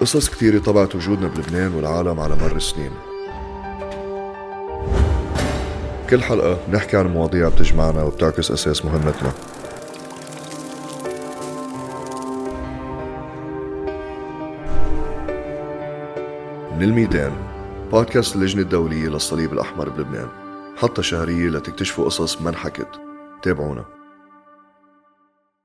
قصص كثيرة طبعت وجودنا بلبنان والعالم على مر السنين. كل حلقة نحكي عن مواضيع بتجمعنا وبتعكس أساس مهمتنا. من الميدان بودكاست اللجنة الدولية للصليب الأحمر بلبنان. حتى شهرية لتكتشفوا قصص ما انحكت. تابعونا.